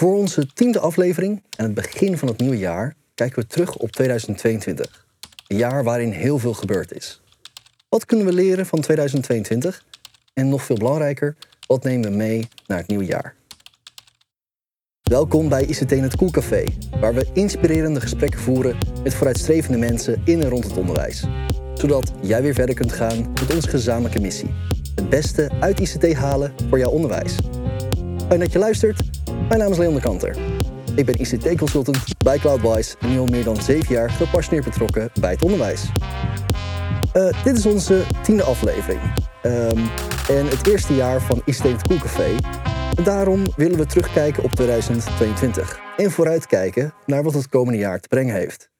Voor onze tiende aflevering en het begin van het nieuwe jaar kijken we terug op 2022. Een jaar waarin heel veel gebeurd is. Wat kunnen we leren van 2022? En nog veel belangrijker, wat nemen we mee naar het nieuwe jaar? Welkom bij ICT in het Koelcafé, waar we inspirerende gesprekken voeren met vooruitstrevende mensen in en rond het onderwijs. Zodat jij weer verder kunt gaan met onze gezamenlijke missie. Het beste uit ICT halen voor jouw onderwijs. Fijn dat je luistert. Mijn naam is Leon de Kanter. Ik ben ICT-consultant bij Cloudwise en nu al meer dan zeven jaar gepassioneerd betrokken bij het onderwijs. Uh, dit is onze tiende aflevering. Um, en het eerste jaar van ICT het Koelcafé. Daarom willen we terugkijken op 2022 en vooruitkijken naar wat het komende jaar te brengen heeft.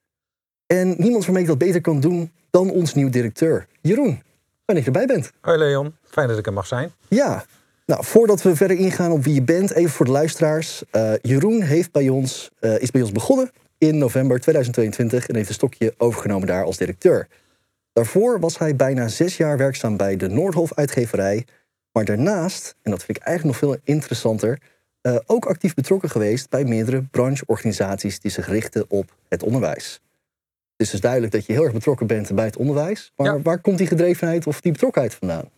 En niemand waarmee ik dat beter kan doen dan ons nieuwe directeur, Jeroen. Fijn dat je erbij bent. Hoi Leon, fijn dat ik er mag zijn. Ja, nou, voordat we verder ingaan op wie je bent, even voor de luisteraars. Uh, Jeroen heeft bij ons, uh, is bij ons begonnen in november 2022 en heeft een stokje overgenomen daar als directeur. Daarvoor was hij bijna zes jaar werkzaam bij de Noordhof uitgeverij. Maar daarnaast, en dat vind ik eigenlijk nog veel interessanter, uh, ook actief betrokken geweest bij meerdere brancheorganisaties die zich richten op het onderwijs. Het is dus duidelijk dat je heel erg betrokken bent bij het onderwijs. Maar ja. waar komt die gedrevenheid of die betrokkenheid vandaan?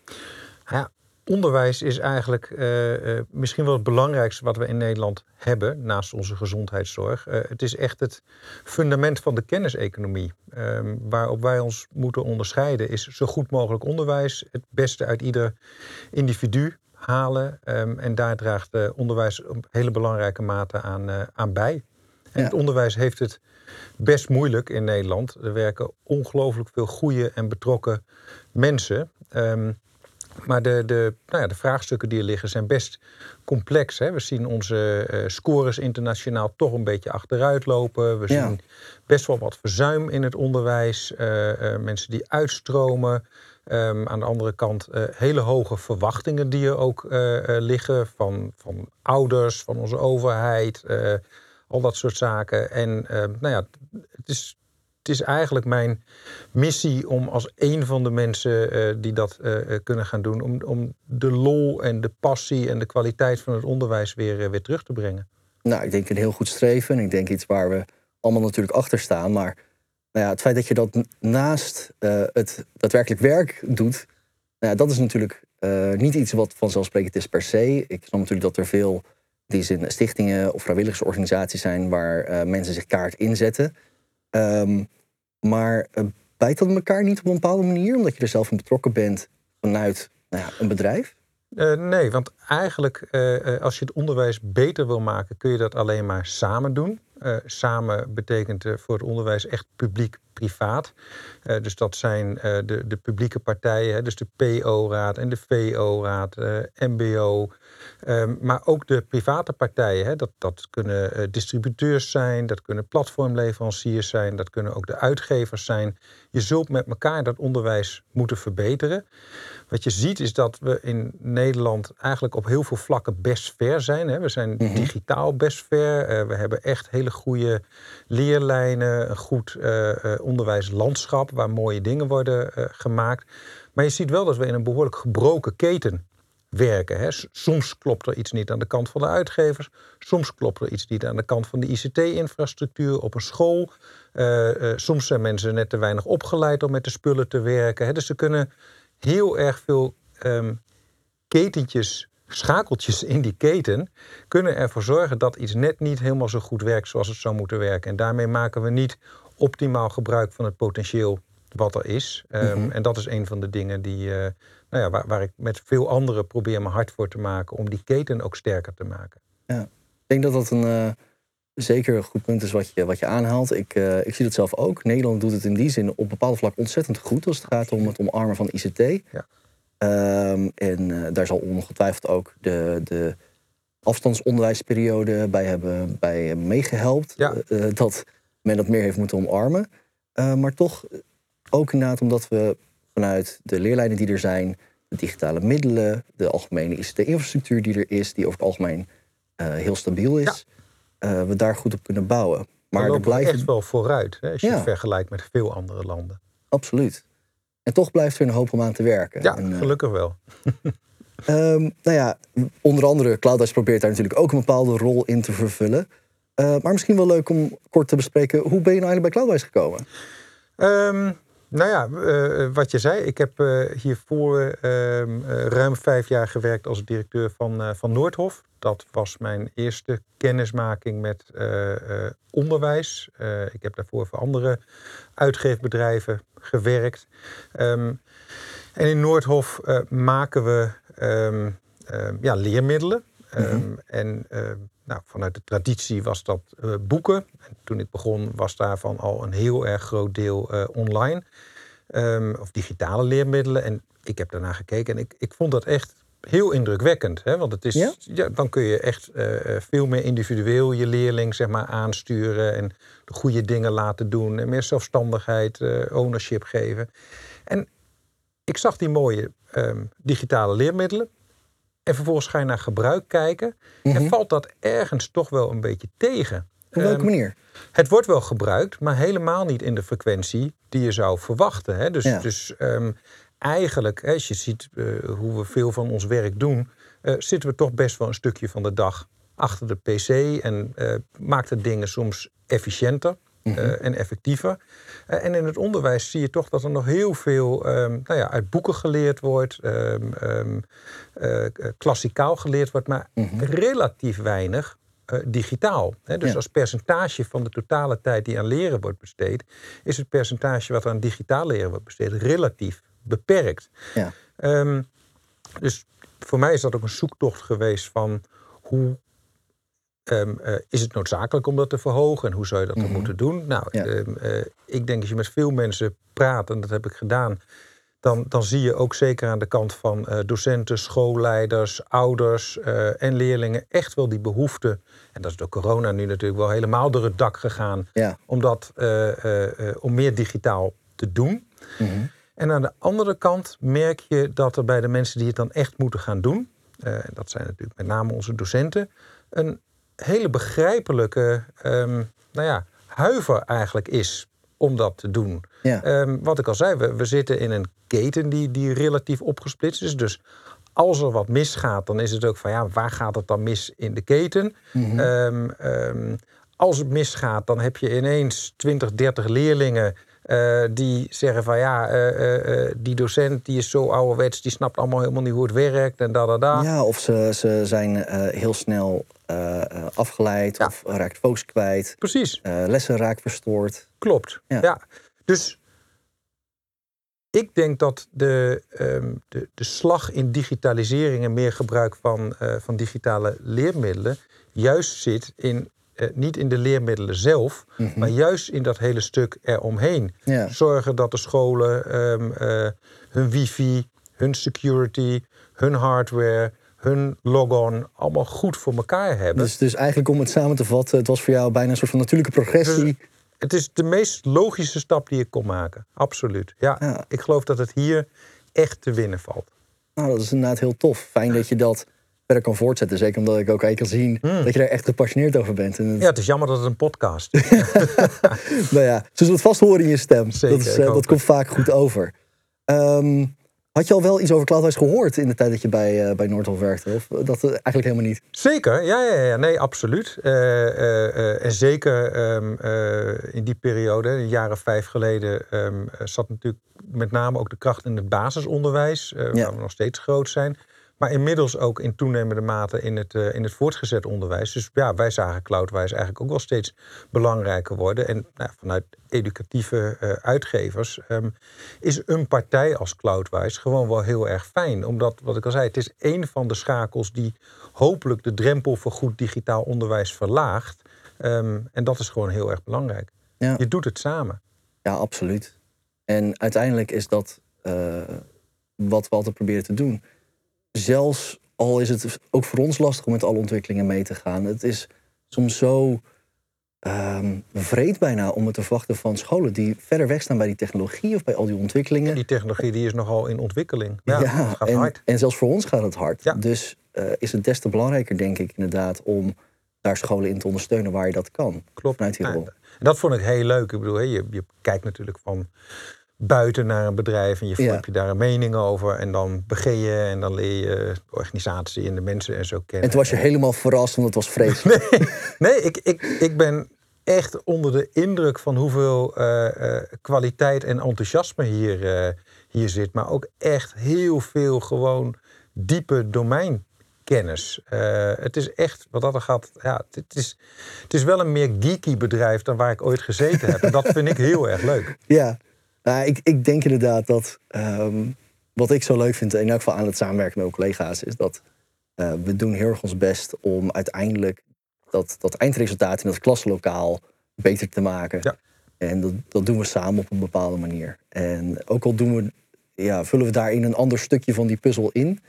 Ja, onderwijs is eigenlijk uh, uh, misschien wel het belangrijkste wat we in Nederland hebben, naast onze gezondheidszorg. Uh, het is echt het fundament van de kenniseconomie. Ehm, waarop wij ons moeten onderscheiden is zo goed mogelijk onderwijs, het beste uit ieder individu halen. Um, en daar draagt onderwijs op hele belangrijke mate aan, aan bij. En ja. het onderwijs heeft het best moeilijk in Nederland. Er werken ongelooflijk veel goede en betrokken mensen. Um, maar de, de, nou ja, de vraagstukken die er liggen zijn best complex. Hè? We zien onze uh, scores internationaal toch een beetje achteruit lopen. We ja. zien best wel wat verzuim in het onderwijs. Uh, uh, mensen die uitstromen. Um, aan de andere kant hele hoge verwachtingen die er ook liggen van, van ouders, van onze overheid. al dat soort zaken. En nou ja, het is het is eigenlijk mijn missie om als een van de mensen uh, die dat uh, kunnen gaan doen, om, om de lol en de passie en de kwaliteit van het onderwijs weer, weer terug te brengen. Nou, ik denk een heel goed streven. En ik denk iets waar we allemaal natuurlijk achter staan. Maar nou ja, het feit dat je dat naast het daadwerkelijk werk doet, nou ja, dat is natuurlijk niet iets wat vanzelfsprekend is per se. Ik snap natuurlijk dat er veel die zin stichtingen of vrijwilligersorganisaties zijn waar mensen zich kaart inzetten. Um, maar uh, bijt dat elkaar niet op een bepaalde manier, omdat je er zelf in betrokken bent vanuit nou ja, een bedrijf? Uh, nee, want eigenlijk uh, als je het onderwijs beter wil maken, kun je dat alleen maar samen doen. samen betekent voor het onderwijs echt publiek-privaat. dus dat zijn de, de publieke partijen, dus de PO-raad en de VO-raad, MBO, Um, maar ook de private partijen, hè, dat, dat kunnen uh, distributeurs zijn, dat kunnen platformleveranciers zijn, dat kunnen ook de uitgevers zijn. Je zult met elkaar dat onderwijs moeten verbeteren. Wat je ziet is dat we in Nederland eigenlijk op heel veel vlakken best ver zijn. Hè. We zijn mm -hmm. digitaal best ver. Uh, we hebben echt hele goede leerlijnen, een goed uh, onderwijslandschap waar mooie dingen worden gemaakt. Maar je ziet wel dat we in een behoorlijk gebroken keten werken. Hè. Soms klopt er iets niet aan de kant van de uitgevers. Soms klopt er iets niet aan de kant van de ICT-infrastructuur op een school. Uh, uh, soms zijn mensen net te weinig opgeleid om met de spullen te werken. Hè. Dus ze kunnen heel erg veel um, ketentjes, schakeltjes in die keten... kunnen ervoor zorgen dat iets net niet helemaal zo goed werkt zoals het zou moeten werken. En daarmee maken we niet optimaal gebruik van het potentieel wat er is. Um, mm -hmm. En dat is een van de dingen die, uh, nou ja, waar, waar, ik met veel anderen probeer mijn hart voor te maken om die keten ook sterker te maken. Ja, ik denk dat dat een uh, zeker een goed punt is wat je, wat je aanhaalt. Ik, uh, ik zie dat zelf ook. Nederland doet het in die zin op bepaalde vlak ontzettend goed als het gaat om het omarmen van ICT. Ja. Um, en uh, daar zal ongetwijfeld ook de, de afstandsonderwijsperiode bij hebben, bij meegehelpt. Ja. dat men dat meer heeft moeten omarmen. maar toch ook inderdaad omdat we vanuit de leerlijnen die er zijn, de digitale middelen, de algemene ICT-infrastructuur die er is, die over het algemeen uh, heel stabiel is, ja. uh, we daar goed op kunnen bouwen. Maar er blijft echt wel vooruit hè, als je ja. het vergelijkt met veel andere landen. Absoluut. En toch blijft er een hoop om aan te werken. Ja, en, uh, gelukkig wel. Ehm, nou ja, onder andere Cloudwise probeert daar natuurlijk ook een bepaalde rol in te vervullen. Uh, maar misschien wel leuk om kort te bespreken, hoe ben je nou eigenlijk bij Cloudwise gekomen? Um, nou ja, uh, wat je zei, ik heb uh, hiervoor uh, ruim vijf jaar gewerkt als directeur van, van Noordhof. Dat was mijn eerste kennismaking met onderwijs. ik heb daarvoor voor andere uitgeefbedrijven gewerkt. Um, en in Noordhof maken we um, ja, leermiddelen. Mm En nou, vanuit de traditie was dat uh, boeken. En toen ik begon was daarvan al een heel erg groot deel uh, online. Um, of digitale leermiddelen. En ik heb daarna gekeken en ik, ik vond dat echt heel indrukwekkend. Hè? Want het is, ja? ja dan kun je echt uh, veel meer individueel je leerling zeg maar, aansturen. En de goede dingen laten doen. En meer zelfstandigheid, ownership geven. En ik zag die mooie um, digitale leermiddelen. En vervolgens ga je naar gebruik kijken. En Mhm. valt dat ergens toch wel een beetje tegen. Op welke Ehm, manier? Het wordt wel gebruikt, maar helemaal niet in de frequentie die je zou verwachten. Hè? Dus, Ja. dus ehm, eigenlijk, als je ziet eh, hoe we veel van ons werk doen, eh, zitten we toch best wel een stukje van de dag achter de PC en eh, maakt het dingen soms efficiënter. Mhm. eh, en effectiever. Eh, en in het onderwijs zie je toch dat er nog heel veel ehm, nou ja, uit boeken geleerd wordt, eh, klassikaal geleerd wordt, maar Mhm. relatief weinig digitaal. Hè? Dus Ja. als percentage van de totale tijd die aan leren wordt besteed, is het percentage wat aan digitaal leren wordt besteed relatief beperkt. Ja. Dus voor mij is dat ook een zoektocht geweest van hoe ehm, eh, is het noodzakelijk om dat te verhogen en hoe zou je dat dan Mhm. moeten doen? Nou, Ja. ehm, eh, ik denk als je met veel mensen praat, en dat heb ik gedaan, dan, dan zie je ook zeker aan de kant van eh, docenten, schoolleiders, ouders en leerlingen echt wel die behoefte. En dat is door corona nu natuurlijk wel helemaal door het dak gegaan, Ja. om, dat, om meer digitaal te doen. Mhm. En aan de andere kant merk je dat er bij de mensen die het dan echt moeten gaan doen, en dat zijn natuurlijk met name onze docenten, een hele begrijpelijke ehm, nou ja, huiver eigenlijk is om dat te doen. Ja. Ehm, wat ik al zei, we, we zitten in een keten die, die relatief opgesplitst is. Dus als er wat misgaat, dan is het ook van ja, waar gaat het dan mis in de keten? Mhm. Ehm, als het misgaat, dan heb je ineens 20, 30 leerlingen eh, die zeggen van ja, eh, eh, die docent die is zo ouderwets, die snapt allemaal helemaal niet hoe het werkt en da da da. Ja, of ze, ze zijn heel snel afgeleid Ja. of raakt focus kwijt. Precies. lessen raakt verstoord. Klopt. Ja. Ja. Dus ik denk dat de, ehm, de, de slag in digitalisering en meer gebruik van, van digitale leermiddelen juist zit in, eh, niet in de leermiddelen zelf, Mhm. maar juist in dat hele stuk eromheen. Ja. Zorgen dat de scholen ehm, eh, hun wifi, hun security, hun hardware, hun logon allemaal goed voor elkaar hebben. Dus, dus eigenlijk om het samen te vatten, het was voor jou bijna een soort van natuurlijke progressie. Het is de meest logische stap die ik kon maken. Absoluut. Ja, Ja. ik geloof dat het hier echt te winnen valt. Nou, dat is inderdaad heel tof. Fijn dat je dat verder kan voortzetten. Zeker omdat ik ook eigenlijk kan zien Hmm. dat je daar echt gepassioneerd over bent. En het- Ja, het is jammer dat het een podcast is. nou ja, ze zullen het vast horen in je stem. Zeker, dat, is, eh, dat komt vaak goed over. Ehm, had je al wel iets over Cloudwise gehoord in de tijd dat je bij, eh, bij Noordhof werkte? Of dat eh, eigenlijk helemaal niet? Zeker, ja, ja, ja nee, absoluut. Eh, eh, eh, en zeker ehm, eh, in die periode, of vijf geleden, ehm, zat natuurlijk met name ook de kracht in het basisonderwijs, eh, Ja. waar we nog steeds groot zijn. Maar inmiddels ook in toenemende mate in het, eh, in het voortgezet onderwijs. Dus ja, wij zagen Cloudwise eigenlijk ook wel steeds belangrijker worden. En nou, vanuit educatieve eh, uitgevers ehm, is een partij als Cloudwise gewoon wel heel erg fijn. Omdat, wat ik al zei, het is een van de schakels die hopelijk de drempel voor goed digitaal onderwijs verlaagt. Ehm, en dat is gewoon heel erg belangrijk. Ja. Je doet het samen. Ja, absoluut. En uiteindelijk is dat eh, wat we altijd proberen te doen. Zelfs al is het ook voor ons lastig om met alle ontwikkelingen mee te gaan. Het is soms zo ehm vreed bijna om het te verwachten van scholen die verder weg staan bij die technologie of bij al die ontwikkelingen. Die technologie die is nogal in ontwikkeling. Ja, het gaat en, hard. en zelfs voor ons gaat het hard. Ja. Dus eh, is het des te belangrijker, denk ik, inderdaad, om daar scholen in te ondersteunen waar je dat kan. Klopt. Vanuit die Ja, rol. en dat vond ik heel leuk. Ik bedoel, je, je kijkt natuurlijk van buiten naar een bedrijf en je Ja. vormt je daar een mening over. En dan begin je en dan leer je de organisatie en de mensen en zo kennen. En toen was je helemaal verrast, want het was vreselijk. Nee, ik, ik, ik ben echt onder de indruk van hoeveel eh, eh, kwaliteit en enthousiasme hier, eh, hier zit. Maar ook echt heel veel gewoon diepe domeinkennis. Het is echt, wat dat er gaat, ja, het is, het is wel een meer geeky bedrijf dan waar ik ooit gezeten heb. En dat vind ik heel erg leuk. Ja, nou, ik, ik denk inderdaad dat ehm, wat ik zo leuk vind, in elk geval aan het samenwerken met mijn collega's, is dat eh, we doen heel erg ons best om uiteindelijk dat, dat eindresultaat in dat klaslokaal beter te maken. Ja. En dat, dat doen we samen op een bepaalde manier. En ook al doen we, ja, vullen we daarin een ander stukje van die puzzel in,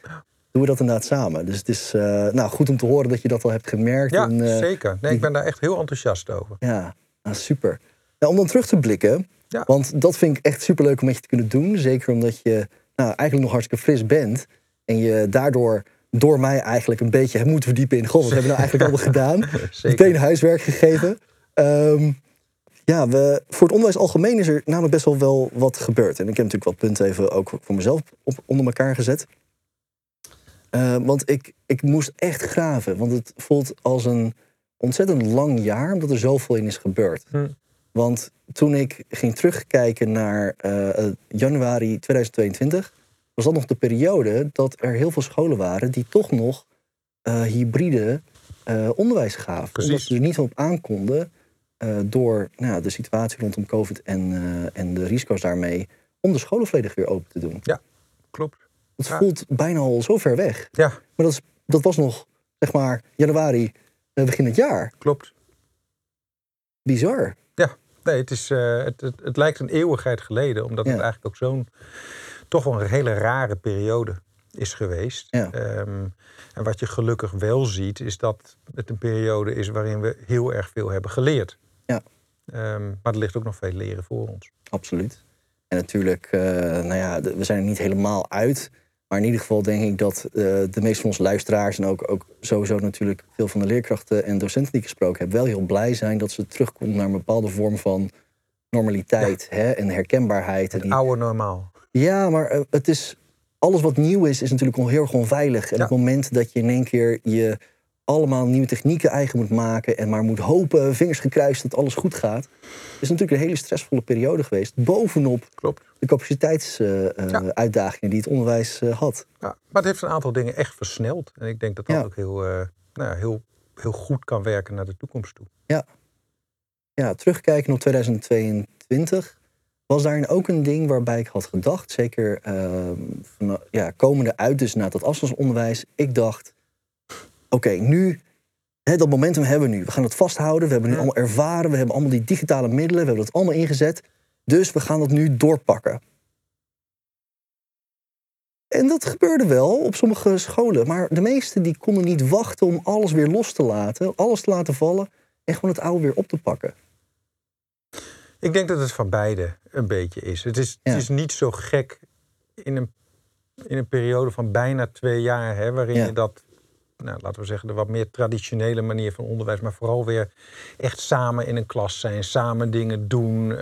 doen we dat inderdaad samen. Dus het is eh, nou, goed om te horen dat je dat al hebt gemerkt. Ja, en, eh, zeker. Nee, ik ben daar echt heel enthousiast over. ja, nou, super. Nou, om dan terug te blikken, Ja. want dat vind ik echt superleuk om met je te kunnen doen. Zeker omdat je nou, eigenlijk nog hartstikke fris bent. En je daardoor door mij eigenlijk een beetje hebt moeten verdiepen in... Goh, wat hebben we nou eigenlijk allemaal gedaan? Meteen huiswerk gegeven. Ehm, ja, we, voor het onderwijs algemeen is er namelijk best wel wel wat gebeurd. En ik heb natuurlijk wat punten even ook voor mezelf op, onder elkaar gezet. Eh, want ik, ik moest echt graven. Want het voelt als een ontzettend lang jaar, omdat er zoveel in is gebeurd. Hm. Want toen ik ging terugkijken naar eh, eh, januari 2022, was dat nog de periode dat er heel veel scholen waren die toch nog eh, hybride onderwijs gaven. Precies. Omdat ze er niet op aankonden door nou, ja, de situatie rondom COVID en, en de risico's daarmee, om de scholen volledig weer open te doen. Klopt. Het Ja. voelt bijna al zo ver weg. Ja, Maar dat, is, dat was nog, zeg maar, januari, begin het jaar. klopt. Bizar. Nee, het, is, eh, het, het, het lijkt een eeuwigheid geleden, omdat het eigenlijk ook zo'n toch wel een hele rare periode is geweest. Ja. Ehm, en wat je gelukkig wel ziet, is dat het een periode is waarin we heel erg veel hebben geleerd. Ja. Ehm, maar er ligt ook nog veel leren voor ons. Absoluut. En natuurlijk, eh, nou ja, we zijn er niet helemaal uit. Maar in ieder geval denk ik dat eh, de meeste van onze luisteraars... en ook, ook sowieso natuurlijk veel van de leerkrachten en docenten die ik gesproken heb... wel heel blij zijn dat ze terugkomen naar een bepaalde vorm van normaliteit hè, en herkenbaarheid. En Het die- oude normaal. Ja, maar eh, het is, alles wat nieuw is, is natuurlijk heel erg onveilig. En Ja. op het moment dat je in één keer je allemaal nieuwe technieken eigen moet maken... en maar moet hopen, vingers gekruist, dat alles goed gaat... is natuurlijk een hele stressvolle periode geweest. Bovenop Klopt. de capaciteitsuitdagingen die het onderwijs eh, had. Ja, maar het heeft een aantal dingen echt versneld. En ik denk dat dat Ja. ook heel, eh, nou ja, heel, heel goed kan werken naar de toekomst toe. Ja, terugkijken op 2022 was daarin ook een ding waarbij ik had gedacht, zeker ehm, van, ja, komende uit dus naar dat afstandsonderwijs, ik dacht, oké, nu, hè, dat momentum hebben we nu. We gaan het vasthouden, we hebben nu allemaal ervaren, we hebben allemaal die digitale middelen, we hebben dat allemaal ingezet, dus we gaan dat nu doorpakken. En dat gebeurde wel op sommige scholen, maar de meesten die konden niet wachten om alles weer los te laten, alles te laten vallen en gewoon het oude weer op te pakken. Ik denk dat het van beide een beetje is. Het is, Ja. het is niet zo gek in een, in een periode van bijna twee jaar, hè, waarin Ja. je dat, nou, laten we zeggen, de wat meer traditionele manier van onderwijs, maar vooral weer echt samen in een klas zijn, samen dingen doen.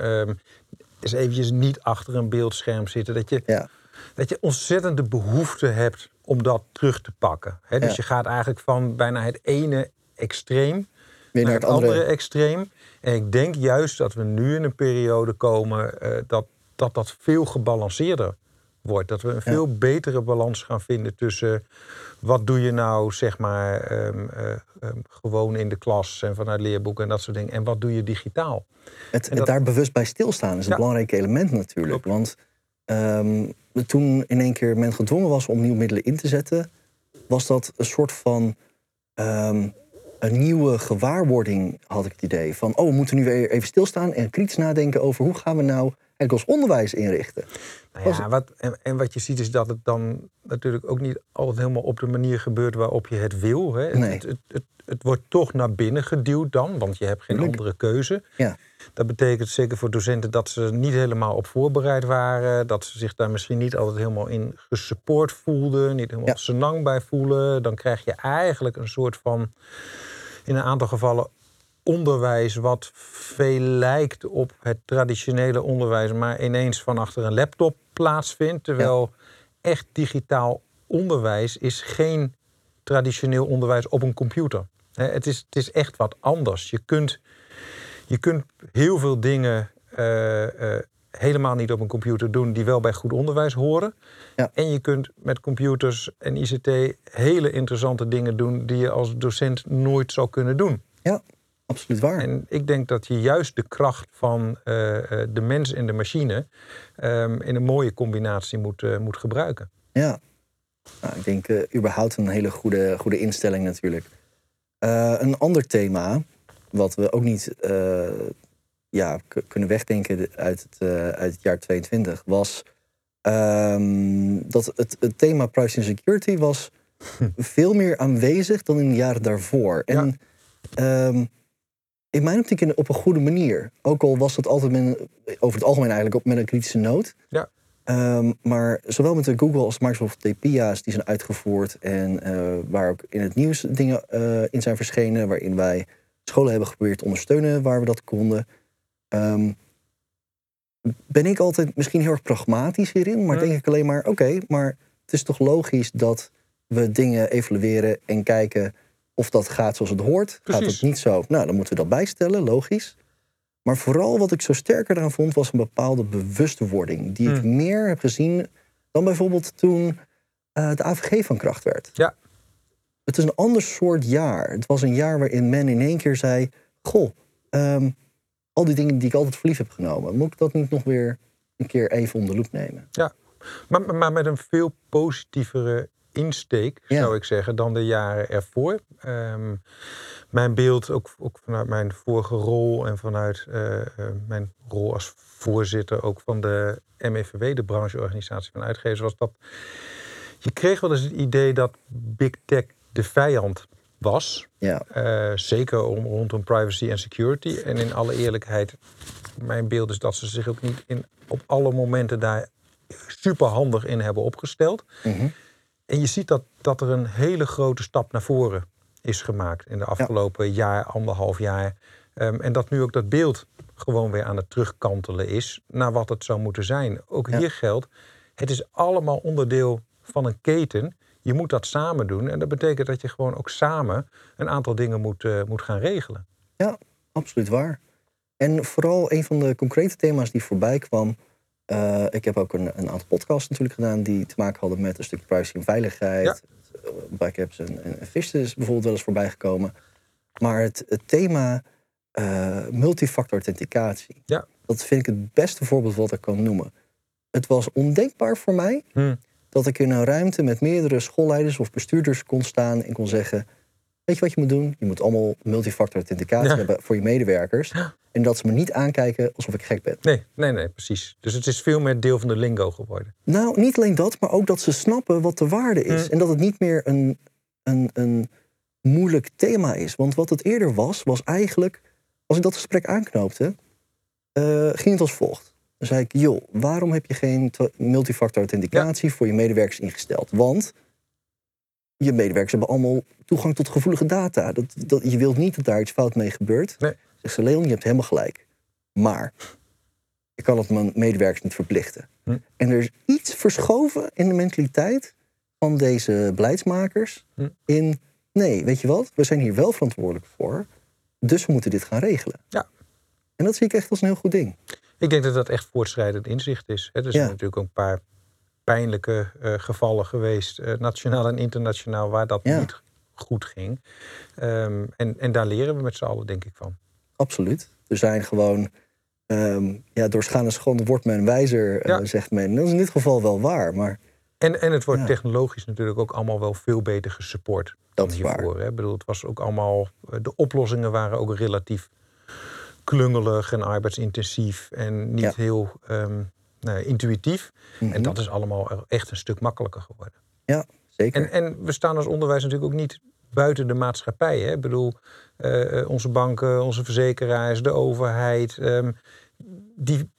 eens eventjes niet achter een beeldscherm zitten. Dat je, Ja. dat je ontzettend de behoefte hebt om dat terug te pakken. Dus Ja. je gaat eigenlijk van bijna het ene extreem naar het andere extreem. En ik denk juist dat we nu in een periode komen eh, dat, dat dat veel gebalanceerder wordt. Dat we een veel betere balans gaan vinden tussen wat doe je nou, zeg maar, ehm, eh, ehm, gewoon in de klas en vanuit leerboeken en dat soort dingen. En wat doe je digitaal? Het, En het dat- daar bewust bij stilstaan is een belangrijk element natuurlijk. Want ehm, toen in één keer men gedwongen was om nieuwe middelen in te zetten, was dat een soort van een nieuwe gewaarwording, had ik het idee. Van, oh, we moeten nu weer even stilstaan en kritisch nadenken over hoe gaan we nou het ons onderwijs inrichten. Nou ja, wat, en, en wat je ziet is dat het dan natuurlijk ook niet altijd helemaal op de manier gebeurt waarop je het wil. Hè. Het- Nee. Het, het, het, het wordt toch naar binnen geduwd dan, want je hebt geen andere keuze. Ja. Dat betekent zeker voor docenten dat ze er niet helemaal op voorbereid waren. Dat ze zich daar misschien niet altijd helemaal in gesupport voelden. Niet helemaal Ja. senang bij voelen. Dan krijg je eigenlijk een soort van, in een aantal gevallen, onderwijs wat veel lijkt op het traditionele onderwijs, maar ineens van achter een laptop plaatsvindt. Terwijl echt digitaal onderwijs is geen traditioneel onderwijs op een computer. Het is, het is echt wat anders. Je kunt, je kunt heel veel dingen eh, eh, helemaal niet op een computer doen die wel bij goed onderwijs horen. Ja. En je kunt met computers en ICT hele interessante dingen doen die je als docent nooit zou kunnen doen. Ja, absoluut waar. En ik denk dat je juist de kracht van eh, de mens en de machine ehm, in een mooie combinatie moet, moet gebruiken. Ja, nou, ik denk uh, überhaupt een hele goede, goede instelling natuurlijk. Een ander thema, wat we ook niet uh, ja, kunnen wegdenken uit het, uit het jaar 22, was um, dat het, het thema privacy and security was veel meer aanwezig dan in de jaren daarvoor. En ja. um, in mijn optiek op een goede manier. Ook al was dat altijd met, over het algemeen eigenlijk op, met een kritische noot. Ja. Um, maar zowel met de Google als Microsoft TPIA's die zijn uitgevoerd en uh, waar ook in het nieuws dingen uh, in zijn verschenen, waarin wij scholen hebben geprobeerd te ondersteunen waar we dat konden. Um, ben ik altijd misschien heel erg pragmatisch hierin, maar denk ik alleen maar: oké, okay, maar het is toch logisch dat we dingen evalueren en kijken of dat gaat zoals het hoort. Precies. Gaat het niet zo? Nou, dan moeten we dat bijstellen, logisch. Maar vooral wat ik zo sterker aan vond, was een bepaalde bewustwording. Die ik hmm. meer heb gezien dan bijvoorbeeld toen uh, de AVG van kracht werd. Ja. Het is een ander soort jaar. Het was een jaar waarin men in één keer zei: Goh, um, al die dingen die ik altijd verliefd heb genomen, moet ik dat niet nog weer een keer even onder loep nemen? Ja, maar, maar met een veel positievere insteek, zou ik zeggen, dan de jaren ervoor. Um, mijn beeld, ook, ook vanuit mijn vorige rol en vanuit uh, uh, mijn rol als voorzitter ook van de MEVW, de brancheorganisatie van uitgevers, was dat je kreeg wel eens het idee dat big tech de vijand was. Ja. Uh, zeker om, rondom privacy en security. En in alle eerlijkheid, mijn beeld is dat ze zich ook niet in, op alle momenten daar super handig in hebben opgesteld. Mm -hmm. En je ziet dat, dat er een hele grote stap naar voren is gemaakt in de afgelopen jaar, anderhalf jaar. Um, en dat nu ook dat beeld gewoon weer aan het terugkantelen is naar wat het zou moeten zijn. Ook hier geldt, het is allemaal onderdeel van een keten. Je moet dat samen doen. En dat betekent dat je gewoon ook samen een aantal dingen moet, uh, moet gaan regelen. Ja, absoluut waar. En vooral een van de concrete thema's die voorbij kwam. Uh, ik heb ook een, een, aantal podcasts natuurlijk gedaan die te maken hadden met een stukje privacy en veiligheid. Ja backups en, en is bijvoorbeeld wel eens voorbij gekomen. Maar het, het thema uh, multifactor authenticatie, ja. dat vind ik het beste voorbeeld wat ik kan noemen. Het was ondenkbaar voor mij hmm. Dat ik in een ruimte met meerdere schoolleiders of bestuurders kon staan en kon zeggen: Weet je wat je moet doen? Je moet allemaal multifactor authenticatie hebben voor je medewerkers. En dat ze me niet aankijken alsof ik gek ben. Nee, nee, nee, precies. Dus het is veel meer deel van de lingo geworden. Nou, niet alleen dat, maar ook dat ze snappen wat de waarde is. En dat het niet meer een, een, een moeilijk thema is. Want wat het eerder was, was eigenlijk, als ik dat gesprek aanknoopte, uh, ging het als volgt. Dan zei ik, joh, waarom heb je geen multifactor authenticatie voor je medewerkers ingesteld? Want je medewerkers hebben allemaal toegang tot gevoelige data. Dat, dat, je wilt niet dat daar iets fout mee gebeurt. Nee. Zegt ze, Leon, je hebt helemaal gelijk. Maar ik kan het mijn medewerkers niet verplichten. Hm. En er is iets verschoven in de mentaliteit van deze beleidsmakers. Hm. In, nee, weet je wat, we zijn hier wel verantwoordelijk voor. Dus we moeten dit gaan regelen. Ja. En dat zie ik echt als een heel goed ding. Ik denk dat dat echt voortschrijdend inzicht is. Er zijn natuurlijk ook een paar pijnlijke uh, gevallen geweest, uh, nationaal en internationaal, waar dat ja. niet goed ging. Um, en, en daar leren we met z'n allen, denk ik, van. Absoluut. Er zijn gewoon, um, ja, door schade en schande wordt men wijzer, ja. uh, zegt men. Dat is in dit geval wel waar, maar... En, en het wordt ja. technologisch natuurlijk ook allemaal wel veel beter gesupport dan dat hiervoor. Hè? Ik bedoel, het was ook allemaal, de oplossingen waren ook relatief klungelig en arbeidsintensief en niet heel um, nou, intuïtief. Mm -hmm. En mhm. dat is allemaal echt een stuk makkelijker geworden. Ja, zeker. En, en we staan als onderwijs natuurlijk ook niet buiten de maatschappij. Hè? Ik bedoel, uh, onze banken, onze verzekeraars, de overheid, um, die,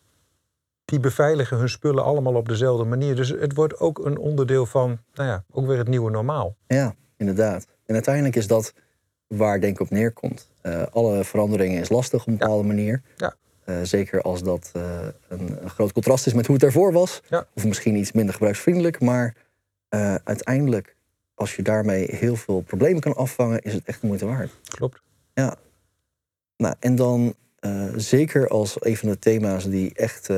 die beveiligen hun spullen allemaal op dezelfde manier. Dus het wordt ook een onderdeel van, nou ja, ook weer het nieuwe normaal. Ja, inderdaad. En uiteindelijk is dat waar denk ik op neerkomt. Eh, alle veranderingen is lastig op een bepaalde manier. Ja. Eh, zeker als dat eh, een, een groot contrast is met hoe het ervoor was. Ja. Of misschien iets minder gebruiksvriendelijk. Maar uiteindelijk, als je daarmee heel veel problemen kan afvangen, is het echt de moeite waard. Klopt. Nou, en dan zeker als een van de thema's die echt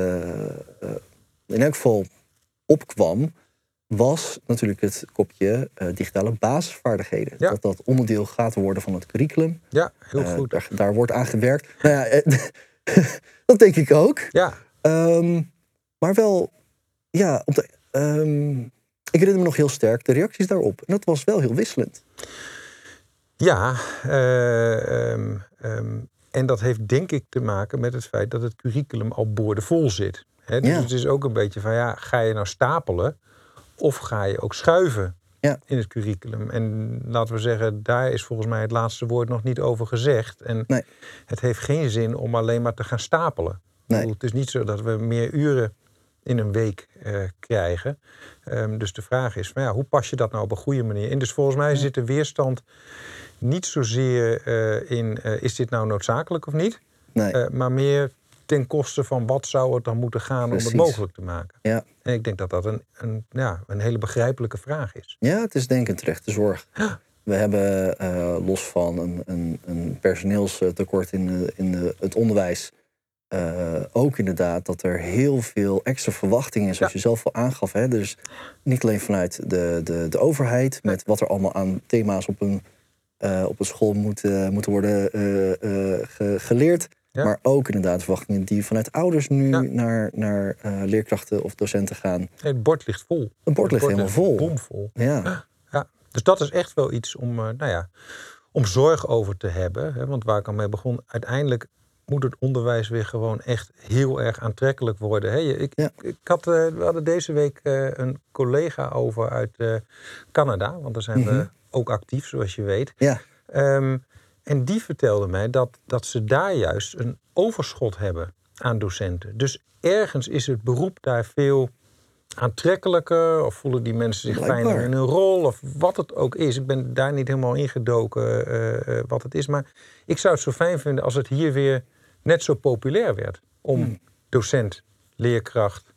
in elk geval opkwam, was natuurlijk het kopje eh, digitale basisvaardigheden. Ja. Dat dat onderdeel gaat worden van het curriculum. Ja, heel Eh, goed. Daar, daar wordt aan gewerkt. Nou ja, eh, dat denk ik ook. Ja, Ehm, maar wel, ja, op de, ehm, ik herinner me nog heel sterk de reacties daarop. En dat was wel heel wisselend. Ja, eh, ehm, en dat heeft denk ik te maken met het feit dat het curriculum al boordevol zit. Hè, dus Ja. het is ook een beetje van ja, ga je nou stapelen of ga je ook schuiven Ja. in het curriculum? En laten we zeggen, daar is volgens mij het laatste woord nog niet over gezegd. En Nee. het heeft geen zin om alleen maar te gaan stapelen. Nee. bedoel, Het is niet zo dat we meer uren in een week eh, krijgen. Ehm, dus de vraag is, van, ja, hoe pas je dat nou op een goede manier in? Dus volgens mij zit de weerstand niet zozeer eh, in, eh, is dit nou noodzakelijk of niet? Nee, maar meer ten koste van wat zou het dan moeten gaan om het mogelijk te maken. ja. En ik denk dat dat een, een, ja, een hele begrijpelijke vraag is. ja, het is denk ik een terechte zorg. We hebben eh, los van een, een, een personeelstekort in, de, in de, het onderwijs... eh, ook inderdaad dat er heel veel extra verwachtingen is, zoals je zelf al aangaf. Hè? Dus niet alleen vanuit de, de, de overheid, met wat er allemaal aan thema's op een, eh, op een school moeten, moeten worden ge- geleerd. Ja. Maar ook inderdaad verwachtingen die vanuit ouders nu Ja. naar, naar eh, leerkrachten of docenten gaan. Het bord ligt vol. Een bord ligt helemaal vol. Bomvol. Ja, Ja, dus dat is echt wel iets om, eh, nou ja, om zorg over te hebben. Hè? Want waar ik al mee begon, uiteindelijk moet het onderwijs weer gewoon echt heel erg aantrekkelijk worden. Hè? Ik, Ja. ik had, eh, we hadden deze week een collega over uit Canada, want daar zijn Mhm. we ook actief, zoals je weet. ja, Ehm, en die vertelde mij dat, dat ze daar juist een overschot hebben aan docenten. Dus ergens is het beroep daar veel aantrekkelijker. Of voelen die mensen zich Blijkbaar. fijner in hun rol. Of wat het ook is. Ik ben daar niet helemaal ingedoken eh, wat het is. Maar ik zou het zo fijn vinden als het hier weer net zo populair werd. Om Hmm. docent, leerkracht,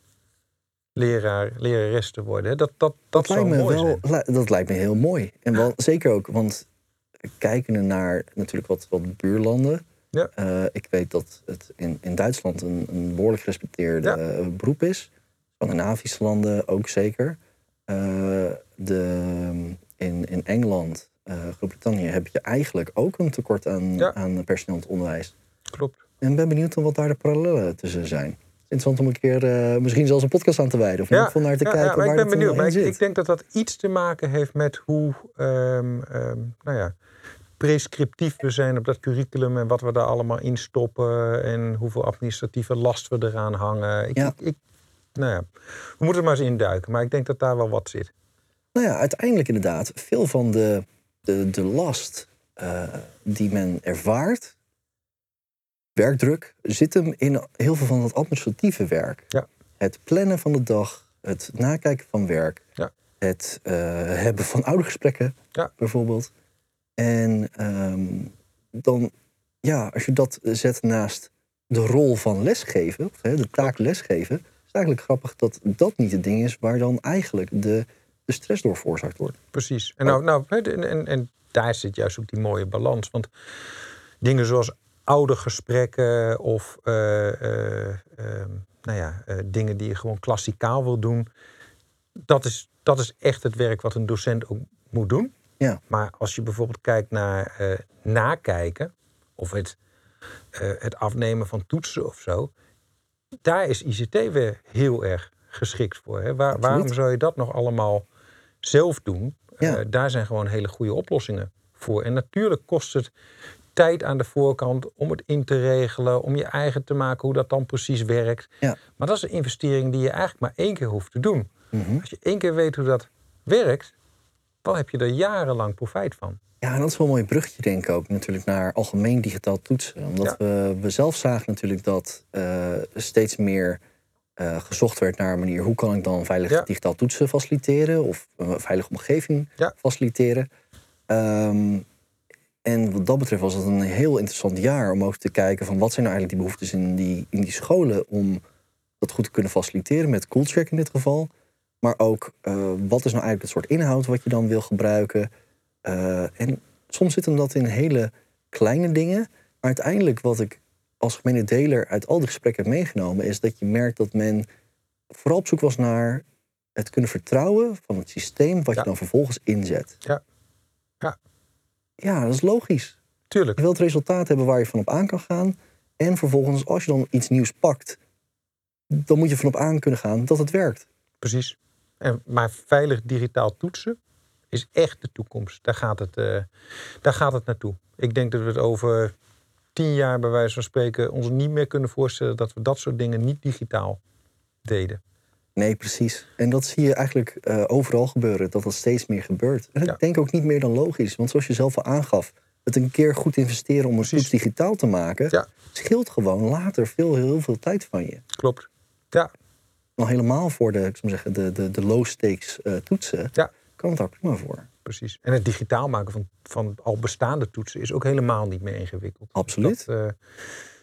leraar, lerares te worden. Dat, dat, dat, zou lijkt me wel, dat lijkt me heel mooi. En wel, zeker ook, want kijkende naar natuurlijk wat, wat buurlanden. Ja. eh, ik weet dat het in, in Duitsland een, een behoorlijk gerespecteerde Ja. eh, beroep is. Scandinavische landen ook zeker. Eh, de, in, in Engeland, eh, Groot-Brittannië, heb je eigenlijk ook een tekort aan, Ja. aan personeel in het onderwijs. Klopt. En ben benieuwd wat daar de parallellen tussen zijn. Interessant om een keer eh, misschien zelfs een podcast aan te wijden. Of in ieder geval naar te ja, kijken ja, maar waar ik ben eh, benieuwd. Maar in ik, ik denk dat dat iets te maken heeft met hoe ehm, ehm, nou ja, prescriptief we zijn op dat curriculum en wat we daar allemaal in stoppen en hoeveel administratieve last we eraan hangen. Ik, Ja. ik, ik- nou ja, we moeten er maar eens induiken, maar ik denk dat daar wel wat zit. Nou ja, uiteindelijk inderdaad, veel van de, de, de last eh, die men ervaart, werkdruk, zit hem in heel veel van het administratieve werk. Ja. Het plannen van de dag, het nakijken van werk, Ja. het eh, hebben van oudergesprekken Ja. bijvoorbeeld. En ehm, dan, ja, als je dat zet naast de rol van lesgeven, of, hè, de taak lesgeven, is het eigenlijk grappig dat dat niet het ding is waar dan eigenlijk de, de stress door veroorzaakt wordt. Precies. En, nou, nou, en, en daar zit juist ook die mooie balans. Want dingen zoals oude gesprekken of eh, eh, ehm, nou ja, eh, dingen die je gewoon klassikaal wil doen, dat is, dat is echt het werk wat een docent ook moet doen. Ja. Maar als je bijvoorbeeld kijkt naar nakijken of het, het afnemen van toetsen of zo, daar is ICT weer heel erg geschikt voor. Hè? Waar, waarom zou je dat nog allemaal zelf doen? Ja. Daar zijn gewoon hele goede oplossingen voor. En natuurlijk kost het tijd aan de voorkant om het in te regelen, om je eigen te maken hoe dat dan precies werkt. Ja. Maar dat is een investering die je eigenlijk maar één keer hoeft te doen. Mhm. Als je één keer weet hoe dat werkt, dan heb je er jarenlang profijt van. Ja, en dat is wel een mooi bruggetje, denk ik ook, natuurlijk naar algemeen digitaal toetsen. Omdat Ja. we, we zelf zagen natuurlijk dat eh, steeds meer eh, gezocht werd naar een manier hoe kan ik dan veilig Ja. digitaal toetsen faciliteren of een veilige omgeving Ja. faciliteren. Ehm, En wat dat betreft was het een heel interessant jaar om ook te kijken van wat zijn nou eigenlijk die behoeftes in die, in die scholen om dat goed te kunnen faciliteren met Coolcheck in dit geval. Maar ook eh, wat is nou eigenlijk het soort inhoud wat je dan wil gebruiken. Uh, en soms zit hem dat in hele kleine dingen. Maar uiteindelijk wat ik als gemene deler uit al die gesprekken heb meegenomen, is dat je merkt dat men vooral op zoek was naar het kunnen vertrouwen van het systeem wat je dan vervolgens inzet. Ja. Ja. Ja, dat is logisch. Tuurlijk. Je wilt resultaat hebben waar je van op aan kan gaan. En vervolgens, als je dan iets nieuws pakt, dan moet je van op aan kunnen gaan dat het werkt. Precies. En, maar veilig digitaal toetsen is echt de toekomst. Daar gaat, het, uh, daar gaat het naartoe. Ik denk dat we het over tien jaar, bij wijze van spreken, ons niet meer kunnen voorstellen dat we dat soort dingen niet digitaal deden. Nee, precies. En dat zie je eigenlijk uh, overal gebeuren, dat dat steeds meer gebeurt. En ik denk ook niet meer dan logisch, want zoals je zelf al aangaf, het een keer goed investeren om een toets digitaal te maken, ja. scheelt gewoon later veel, heel veel tijd van je. Klopt. Ja. Nog helemaal voor de, ik zou zeggen, de, de, de low stakes uh, toetsen, ja. kan het daar prima voor. Precies. En het digitaal maken van, van al bestaande toetsen is ook helemaal niet meer ingewikkeld. Absoluut. Dat, uh,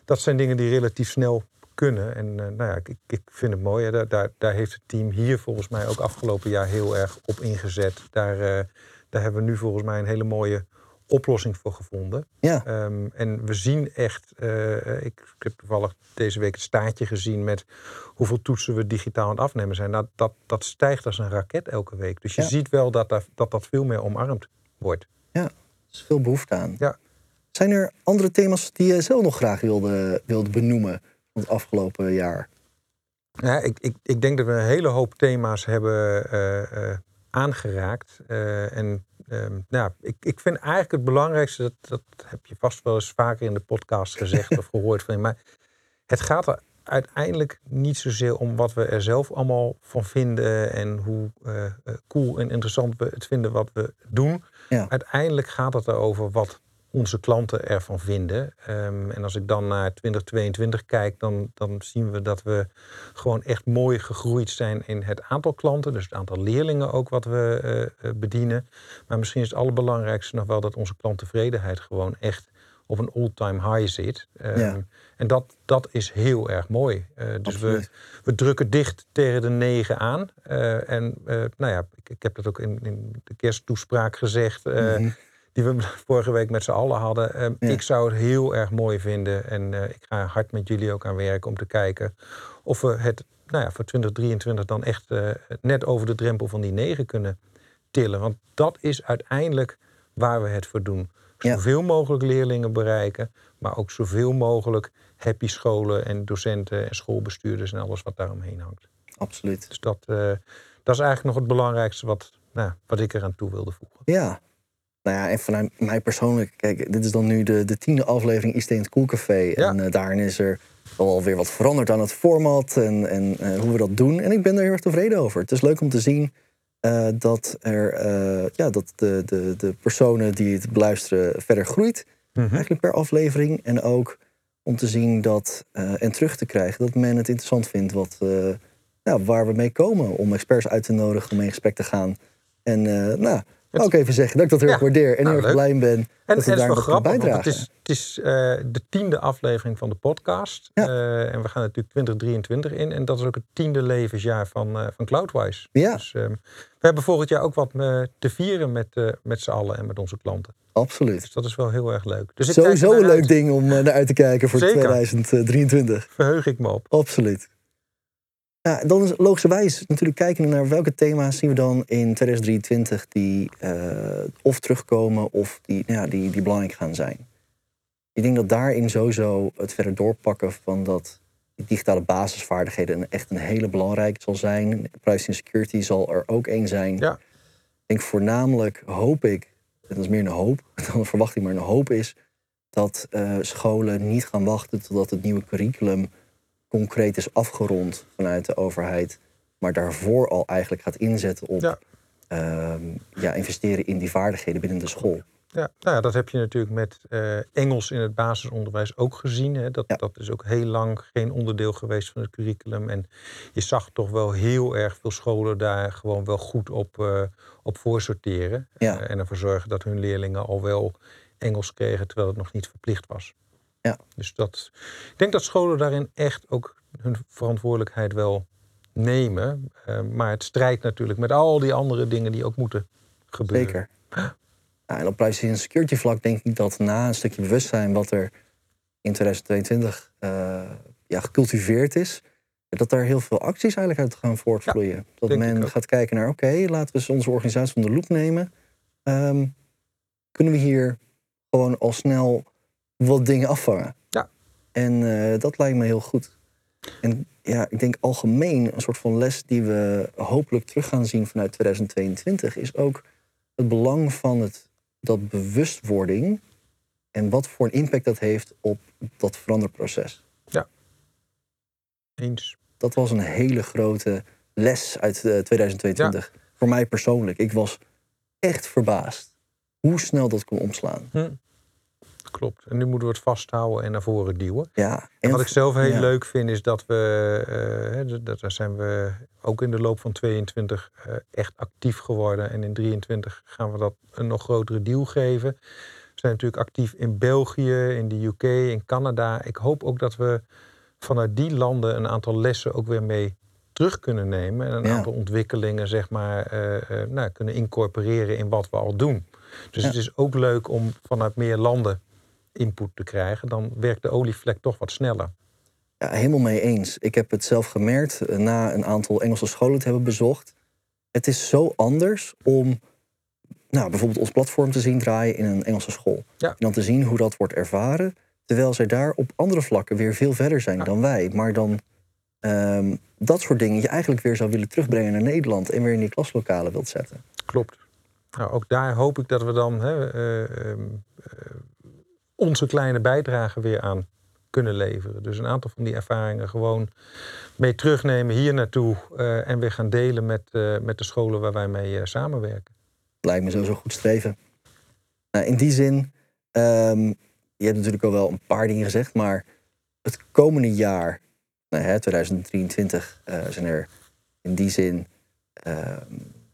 dat zijn dingen die relatief snel kunnen. En uh, nou ja, ik, ik vind het mooi. Daar, daar, daar heeft het team hier volgens mij ook afgelopen jaar heel erg op ingezet. Daar, uh, daar hebben we nu volgens mij een hele mooie oplossing voor gevonden. Ja. Um, en we zien echt, uh, ik, ik, heb toevallig deze week het staartje gezien met hoeveel toetsen we digitaal aan het afnemen zijn. Nou, dat, dat stijgt als een raket elke week. Dus je Ja. ziet wel dat, dat dat, veel meer omarmd wordt. Ja, er is veel behoefte aan. Ja. Zijn er andere thema's die je zelf nog graag wilde, wilde benoemen het afgelopen jaar? Ja, ik, ik, ik denk dat we een hele hoop thema's hebben uh, uh, aangeraakt. Uh, en um, nou, ik, ik vind eigenlijk het belangrijkste, dat, dat heb je vast wel eens vaker in de podcast gezegd of gehoord van je, maar het gaat er uiteindelijk niet zozeer om wat we er zelf allemaal van vinden en hoe cool en interessant we het vinden wat we doen. Ja. Uiteindelijk gaat het erover wat onze klanten ervan vinden. Um, en als ik dan naar 2022 kijk, dan, dan zien we dat we gewoon echt mooi gegroeid zijn in het aantal klanten. Dus het aantal leerlingen ook wat we uh, bedienen. Maar misschien is het allerbelangrijkste nog wel dat onze klanttevredenheid gewoon echt op een all-time high zit. Um, Ja. En dat, dat is heel erg mooi. Uh, dus we, Absoluut. we drukken dicht tegen de negen aan. Uh, en uh, nou ja, ik, ik heb dat ook in, in de kersttoespraak gezegd. Mhm. Die we vorige week met z'n allen hadden. Ja. Ik zou het heel erg mooi vinden. En uh, ik ga hard met jullie ook aan werken om te kijken of we het nou ja, voor 2023 dan echt uh, net over de drempel van die negen kunnen tillen. Want dat is uiteindelijk waar we het voor doen. Zoveel mogelijk leerlingen bereiken, maar ook zoveel mogelijk happy scholen en docenten en schoolbestuurders en alles wat daaromheen hangt. Absoluut. Dus dat, uh, dat is eigenlijk nog het belangrijkste wat, nou, wat ik eraan toe wilde voegen. Ja. Nou ja, en vanuit mij persoonlijk, kijk, dit is dan nu de, de tiende aflevering ICT in het Koelcafé. Ja. En uh, daarin is er wel weer wat veranderd aan het format en, en uh, hoe we dat doen. En ik ben er heel erg tevreden over. Het is leuk om te zien uh, dat, er, ja, dat de, de, de personen die het beluisteren verder groeit. Mhm. Eigenlijk per aflevering. En ook om te zien dat, en terug te krijgen dat men het interessant vindt wat, waar we mee komen. Om experts uit te nodigen om in gesprek te gaan. En nou, het... ook even zeggen dat ik dat heel erg ja, waardeer en nou, heel erg blij ben. En, dat en het is wel grappig, want het is, het is uh, de tiende aflevering van de podcast. Ja. Uh, en we gaan natuurlijk 2023 in. En dat is ook het tiende levensjaar van, uh, van Cloudwise. Ja. Dus um, we hebben volgend jaar ook wat te vieren met, met z'n allen en met onze klanten. Absoluut. Dus dat is wel heel erg leuk. Dus ik Sowieso een leuk uit. ding om naar uit te kijken voor Zeker. 2023. Verheug ik me op. Absoluut. Ja, dan is logischerwijs natuurlijk kijken naar welke thema's zien we dan in 2023 die uh, of terugkomen of die, nou ja, die, die belangrijk gaan zijn. Ik denk dat daarin sowieso het verder doorpakken van dat digitale basisvaardigheden echt een hele belangrijke zal zijn. Privacy en security zal er ook één zijn. Ja. Ik denk voornamelijk hoop ik, dat is meer een hoop dan een verwachting, maar een hoop is dat uh, scholen niet gaan wachten totdat het nieuwe curriculum concreet is afgerond vanuit de overheid, maar daarvoor al eigenlijk gaat inzetten op ja. Uh, ja, investeren in die vaardigheden binnen de school. Ja, nou ja, dat heb je natuurlijk met uh, Engels in het basisonderwijs ook gezien. Hè. Dat, ja. dat is ook heel lang geen onderdeel geweest van het curriculum. En je zag toch wel heel erg veel scholen daar gewoon wel goed op, uh, op voorsorteren. Ja. Uh, en ervoor zorgen dat hun leerlingen al wel Engels kregen terwijl het nog niet verplicht was. Ja. Dus dat, ik denk dat scholen daarin echt ook hun verantwoordelijkheid wel nemen. Uh, maar het strijdt natuurlijk met al die andere dingen die ook moeten gebeuren. Zeker. Ja, en op privacy en security vlak denk ik dat na een stukje bewustzijn wat er in 2022 uh, ja, gecultiveerd is, dat daar heel veel acties eigenlijk uit gaan voortvloeien. dat men gaat kijken naar, oké, laten we eens onze organisatie de loep nemen. Um, kunnen we hier gewoon al snel wat dingen afvangen? Ja. En uh, dat lijkt me heel goed. En ja, ik denk algemeen een soort van les die we hopelijk terug gaan zien vanuit 2022 is ook het belang van het, dat bewustwording en wat voor een impact dat heeft op dat veranderproces. Ja. Eens. Dat was een hele grote les uit 2022. Ja. Voor mij persoonlijk. Ik was echt verbaasd hoe snel dat kon omslaan. Hm. Klopt. En nu moeten we het vasthouden en naar voren duwen. Ja, en, wat ik zelf heel ja. leuk vind is dat we, uh, dat, daar zijn we ook in de loop van 22 uh, echt actief geworden. En in 23 gaan we dat een nog grotere deal geven. We zijn natuurlijk actief in België, in de UK, in Canada. Ik hoop ook dat we vanuit die landen een aantal lessen ook weer mee terug kunnen nemen. En een ja. aantal ontwikkelingen zeg maar, uh, nou, kunnen incorporeren in wat we al doen. Dus ja. het is ook leuk om vanuit meer landen input te krijgen. Dan werkt de olievlek toch wat sneller. Ja, helemaal mee eens. Ik heb het zelf gemerkt uh, na een aantal Engelse scholen te hebben bezocht. Het is zo anders om nou, bijvoorbeeld ons platform te zien draaien in een Engelse school. Ja. En dan te zien hoe dat wordt ervaren. Terwijl zij daar op andere vlakken weer veel verder zijn ja. dan wij. Maar dan um, dat soort dingen je eigenlijk weer zou willen terugbrengen naar Nederland en weer in die klaslokalen wilt zetten. Klopt. Nou, ook daar hoop ik dat we dan hè, uh, uh, onze kleine bijdrage weer aan kunnen leveren. Dus een aantal van die ervaringen gewoon mee terugnemen hier naartoe uh, en weer gaan delen met, met de scholen waar wij mee samenwerken. Lijkt me sowieso goed streven. Nou, in die zin, um, je hebt natuurlijk al wel een paar dingen gezegd, maar het komende jaar, nou, hè, 2023, zijn er in die zin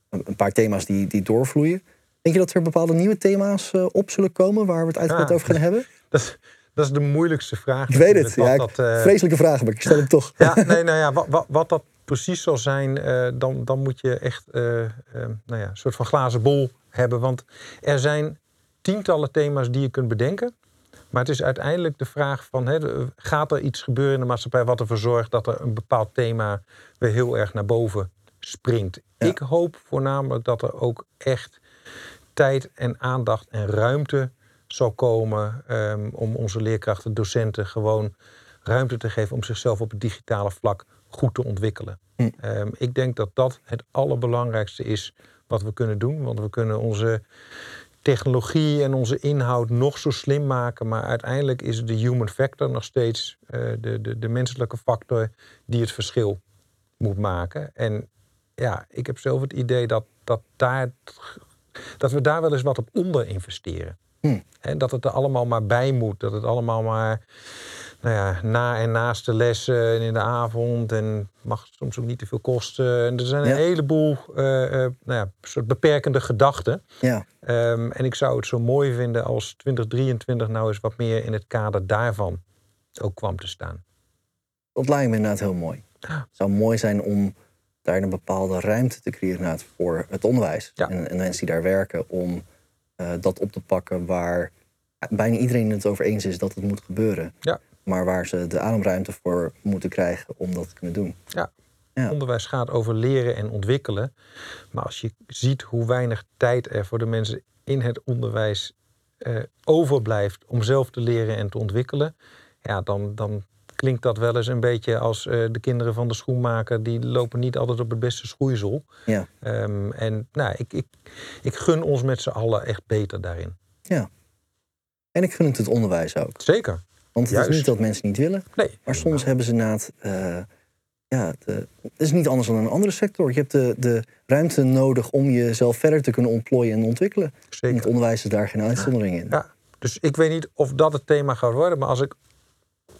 een paar thema's die, die doorvloeien. Denk je dat er bepaalde nieuwe thema's uh, op zullen komen waar we het uitgebreid ja, over gaan hebben? Dat is, dat is de moeilijkste vraag. Ik weet het. Ja, dat, uh... Vreselijke vraag, maar ik stel hem toch. Ja, nee, nou ja, wat, wat, wat dat precies zal zijn, uh, dan, dan moet je echt nou ja, een soort van glazen bol hebben. Want er zijn tientallen thema's die je kunt bedenken. Maar het is uiteindelijk de vraag van, hè, gaat er iets gebeuren in de maatschappij wat ervoor zorgt dat er een bepaald thema weer heel erg naar boven springt. Ja. Ik hoop voornamelijk dat er ook echt tijd en aandacht en ruimte zal komen um, om onze leerkrachten, docenten gewoon ruimte te geven om zichzelf op het digitale vlak goed te ontwikkelen. Hm. Um, ik denk dat dat het allerbelangrijkste is wat we kunnen doen, want we kunnen onze technologie en onze inhoud nog zo slim maken, maar uiteindelijk is de human factor nog steeds uh, de, de, de menselijke factor die het verschil moet maken. En ja, ik heb zelf het idee dat, dat, daar, dat we daar wel eens wat op onder investeren. Hm. En dat het er allemaal maar bij moet. Dat het allemaal maar nou ja, na en naast de lessen en in de avond. En mag soms ook niet te veel kosten. En er zijn een Ja. heleboel uh, uh, nou ja, soort beperkende gedachten. Ja, Um, en ik zou het zo mooi vinden als 2023 nou eens wat meer in het kader daarvan ook kwam te staan. dat lijkt me inderdaad heel mooi. Het zou mooi zijn om daar een bepaalde ruimte te creëren voor het onderwijs. Ja. En, en mensen die daar werken om uh, dat op te pakken waar bijna iedereen het over eens is dat het moet gebeuren. Ja. Maar waar ze de ademruimte voor moeten krijgen om dat te kunnen doen. Ja. Ja. Onderwijs gaat over leren en ontwikkelen. Maar als je ziet hoe weinig tijd er voor de mensen in het onderwijs uh, overblijft om zelf te leren en te ontwikkelen, ja, dan, dan klinkt dat wel eens een beetje als uh, de kinderen van de schoenmaker, die lopen niet altijd op het beste schoeisel. Ja. Um, en nou, ik, ik, ik gun ons met z'n allen echt beter daarin. ja. En ik gun het het onderwijs ook. Zeker. Want het Juist. is niet dat mensen niet willen. Nee. Maar soms hebben ze inderdaad... Uh, ja, de, het is niet anders dan een andere sector. Je hebt de, de ruimte nodig om jezelf verder te kunnen ontplooien en ontwikkelen. En Zeker. het onderwijs is daar geen uitzondering in. Ja, dus ik weet niet of dat het thema gaat worden, maar als ik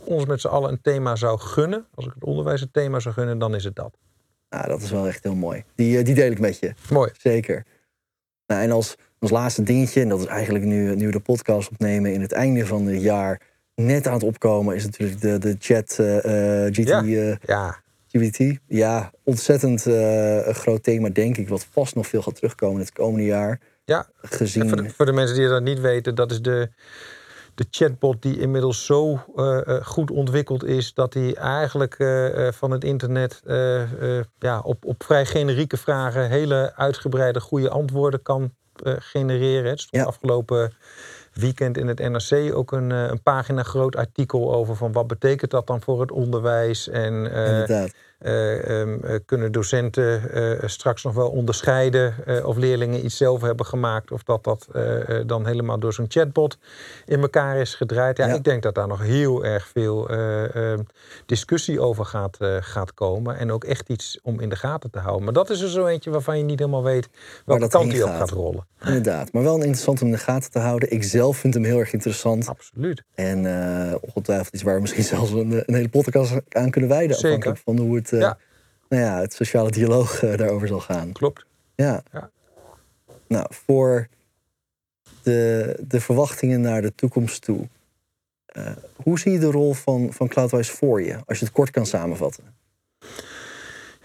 ons met z'n allen een thema zou gunnen, als ik het onderwijs een thema zou gunnen, dan is het dat. Nou, dat is wel echt heel mooi. Die, uh, die deel ik met je. Mooi. Zeker. Nou, en als Ons laatste dingetje, en dat is eigenlijk nu, nu de podcast opnemen in het einde van het jaar net aan het opkomen, is natuurlijk de, de chat uh, GT. Ja. eh, Ja, GBT. Ja, ontzettend eh, een groot thema, denk ik, wat vast nog veel gaat terugkomen het komende jaar. ja. Gezien. En voor, de, voor de mensen die dat niet weten, dat is de, de chatbot die inmiddels zo eh, eh, goed ontwikkeld is dat hij eigenlijk eh, van het internet ja, op, op vrij generieke vragen hele uitgebreide goede antwoorden kan genereren. Het stond Ja. afgelopen weekend in het NRC ook een, een pagina groot artikel over van wat betekent dat dan voor het onderwijs en eh, eh, ehm, eh, kunnen docenten eh, straks nog wel onderscheiden of leerlingen iets zelf hebben gemaakt of dat dat dan helemaal door zo'n chatbot in elkaar is gedraaid. Ja, Ja. ik denk dat daar nog heel erg veel eh, ehm, discussie over gaat, gaat komen en ook echt iets om in de gaten te houden. Maar dat is er zo eentje waarvan je niet helemaal weet welke dat kant die op gaat. rollen. Inderdaad. Maar wel een interessant om in de gaten te houden. Ik zelf vind hem heel erg interessant. Absoluut. En ongetwijfeld iets waar we misschien zelfs een, een hele podcast aan kunnen wijden. Zeker. Afhankelijk van hoe het, Ja. nou ja, het sociale dialoog eh, daarover zal gaan. Klopt. Ja. Ja. Nou, voor de, de verwachtingen naar de toekomst toe. eh, hoe zie je de rol van, van Cloudwise voor je? Als je het kort kan samenvatten.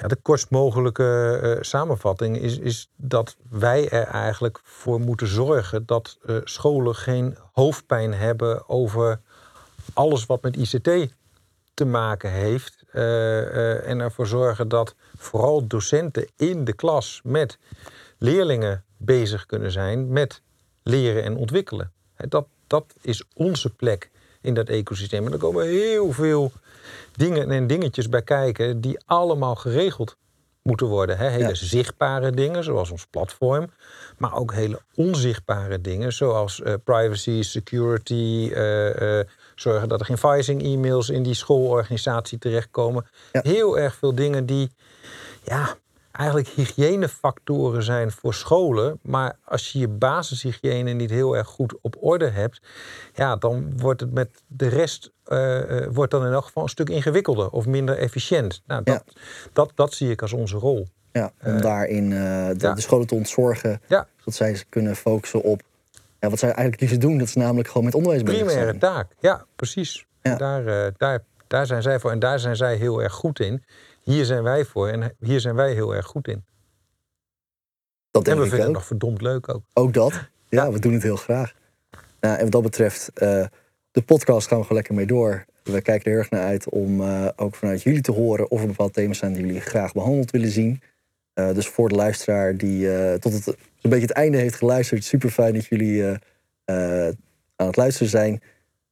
Ja, de kortst mogelijke eh, samenvatting is, is dat wij er eigenlijk voor moeten zorgen dat eh, scholen geen hoofdpijn hebben over alles wat met ICT te maken heeft. eh, eh, en ervoor zorgen dat vooral docenten in de klas met leerlingen bezig kunnen zijn met leren en ontwikkelen. Dat, dat is onze plek in dat ecosysteem. En er komen heel veel dingen en dingetjes bij kijken die allemaal geregeld moeten worden. Hele Ja. zichtbare dingen, zoals ons platform. Maar ook hele onzichtbare dingen, zoals eh, privacy, security. Zorgen dat er geen phishing-e-mails in die schoolorganisatie terechtkomen. Ja. Heel erg veel dingen die ja, eigenlijk hygiënefactoren zijn voor scholen. Maar als je je basishygiëne niet heel erg goed op orde hebt, ja, dan wordt het met de rest eh, eh, wordt dan in elk geval een stuk ingewikkelder of minder efficiënt. Nou, dat, dat, dat zie ik als onze rol. Ja, om Eh, daarin de, ja. de scholen te ontzorgen. Ja. Zodat zij kunnen focussen op ja, wat zij eigenlijk liefst doen. Dat is namelijk gewoon met onderwijs bezig Primaire zijn. taak, ja, precies. Ja. Daar, eh, daar, daar zijn zij voor en daar zijn zij heel erg goed in. Hier zijn wij voor en hier zijn wij heel erg goed in. Dat En denk we ik vinden ook. het nog verdomd leuk ook. Ook dat. Ja, Ja. we doen het heel graag. Nou, en wat dat betreft, eh, de podcast gaan we gewoon lekker mee door. We kijken er heel erg naar uit om eh, ook vanuit jullie te horen of er bepaalde thema's zijn die jullie graag behandeld willen zien. Eh, dus voor de luisteraar die eh, tot het, zo'n beetje het einde heeft geluisterd, super fijn dat jullie eh, aan het luisteren zijn.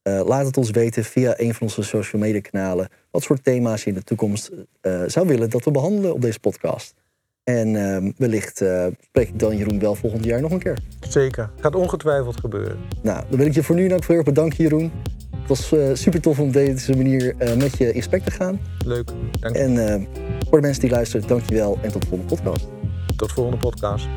Laat het ons weten via een van onze social media kanalen wat soort thema's je in de toekomst zou willen dat we behandelen op deze podcast. En eh, wellicht spreek ik dan Jeroen wel volgend jaar nog een keer. Zeker. Gaat ongetwijfeld gebeuren. Nou, dan wil ik je voor nu dan ook heel erg bedanken, Jeroen. Het was eh, super tof om op deze manier eh, met je in gesprek te gaan. Leuk. Dank je. En eh, voor de mensen die luisteren, dankjewel en tot de volgende podcast. Tot de volgende podcast.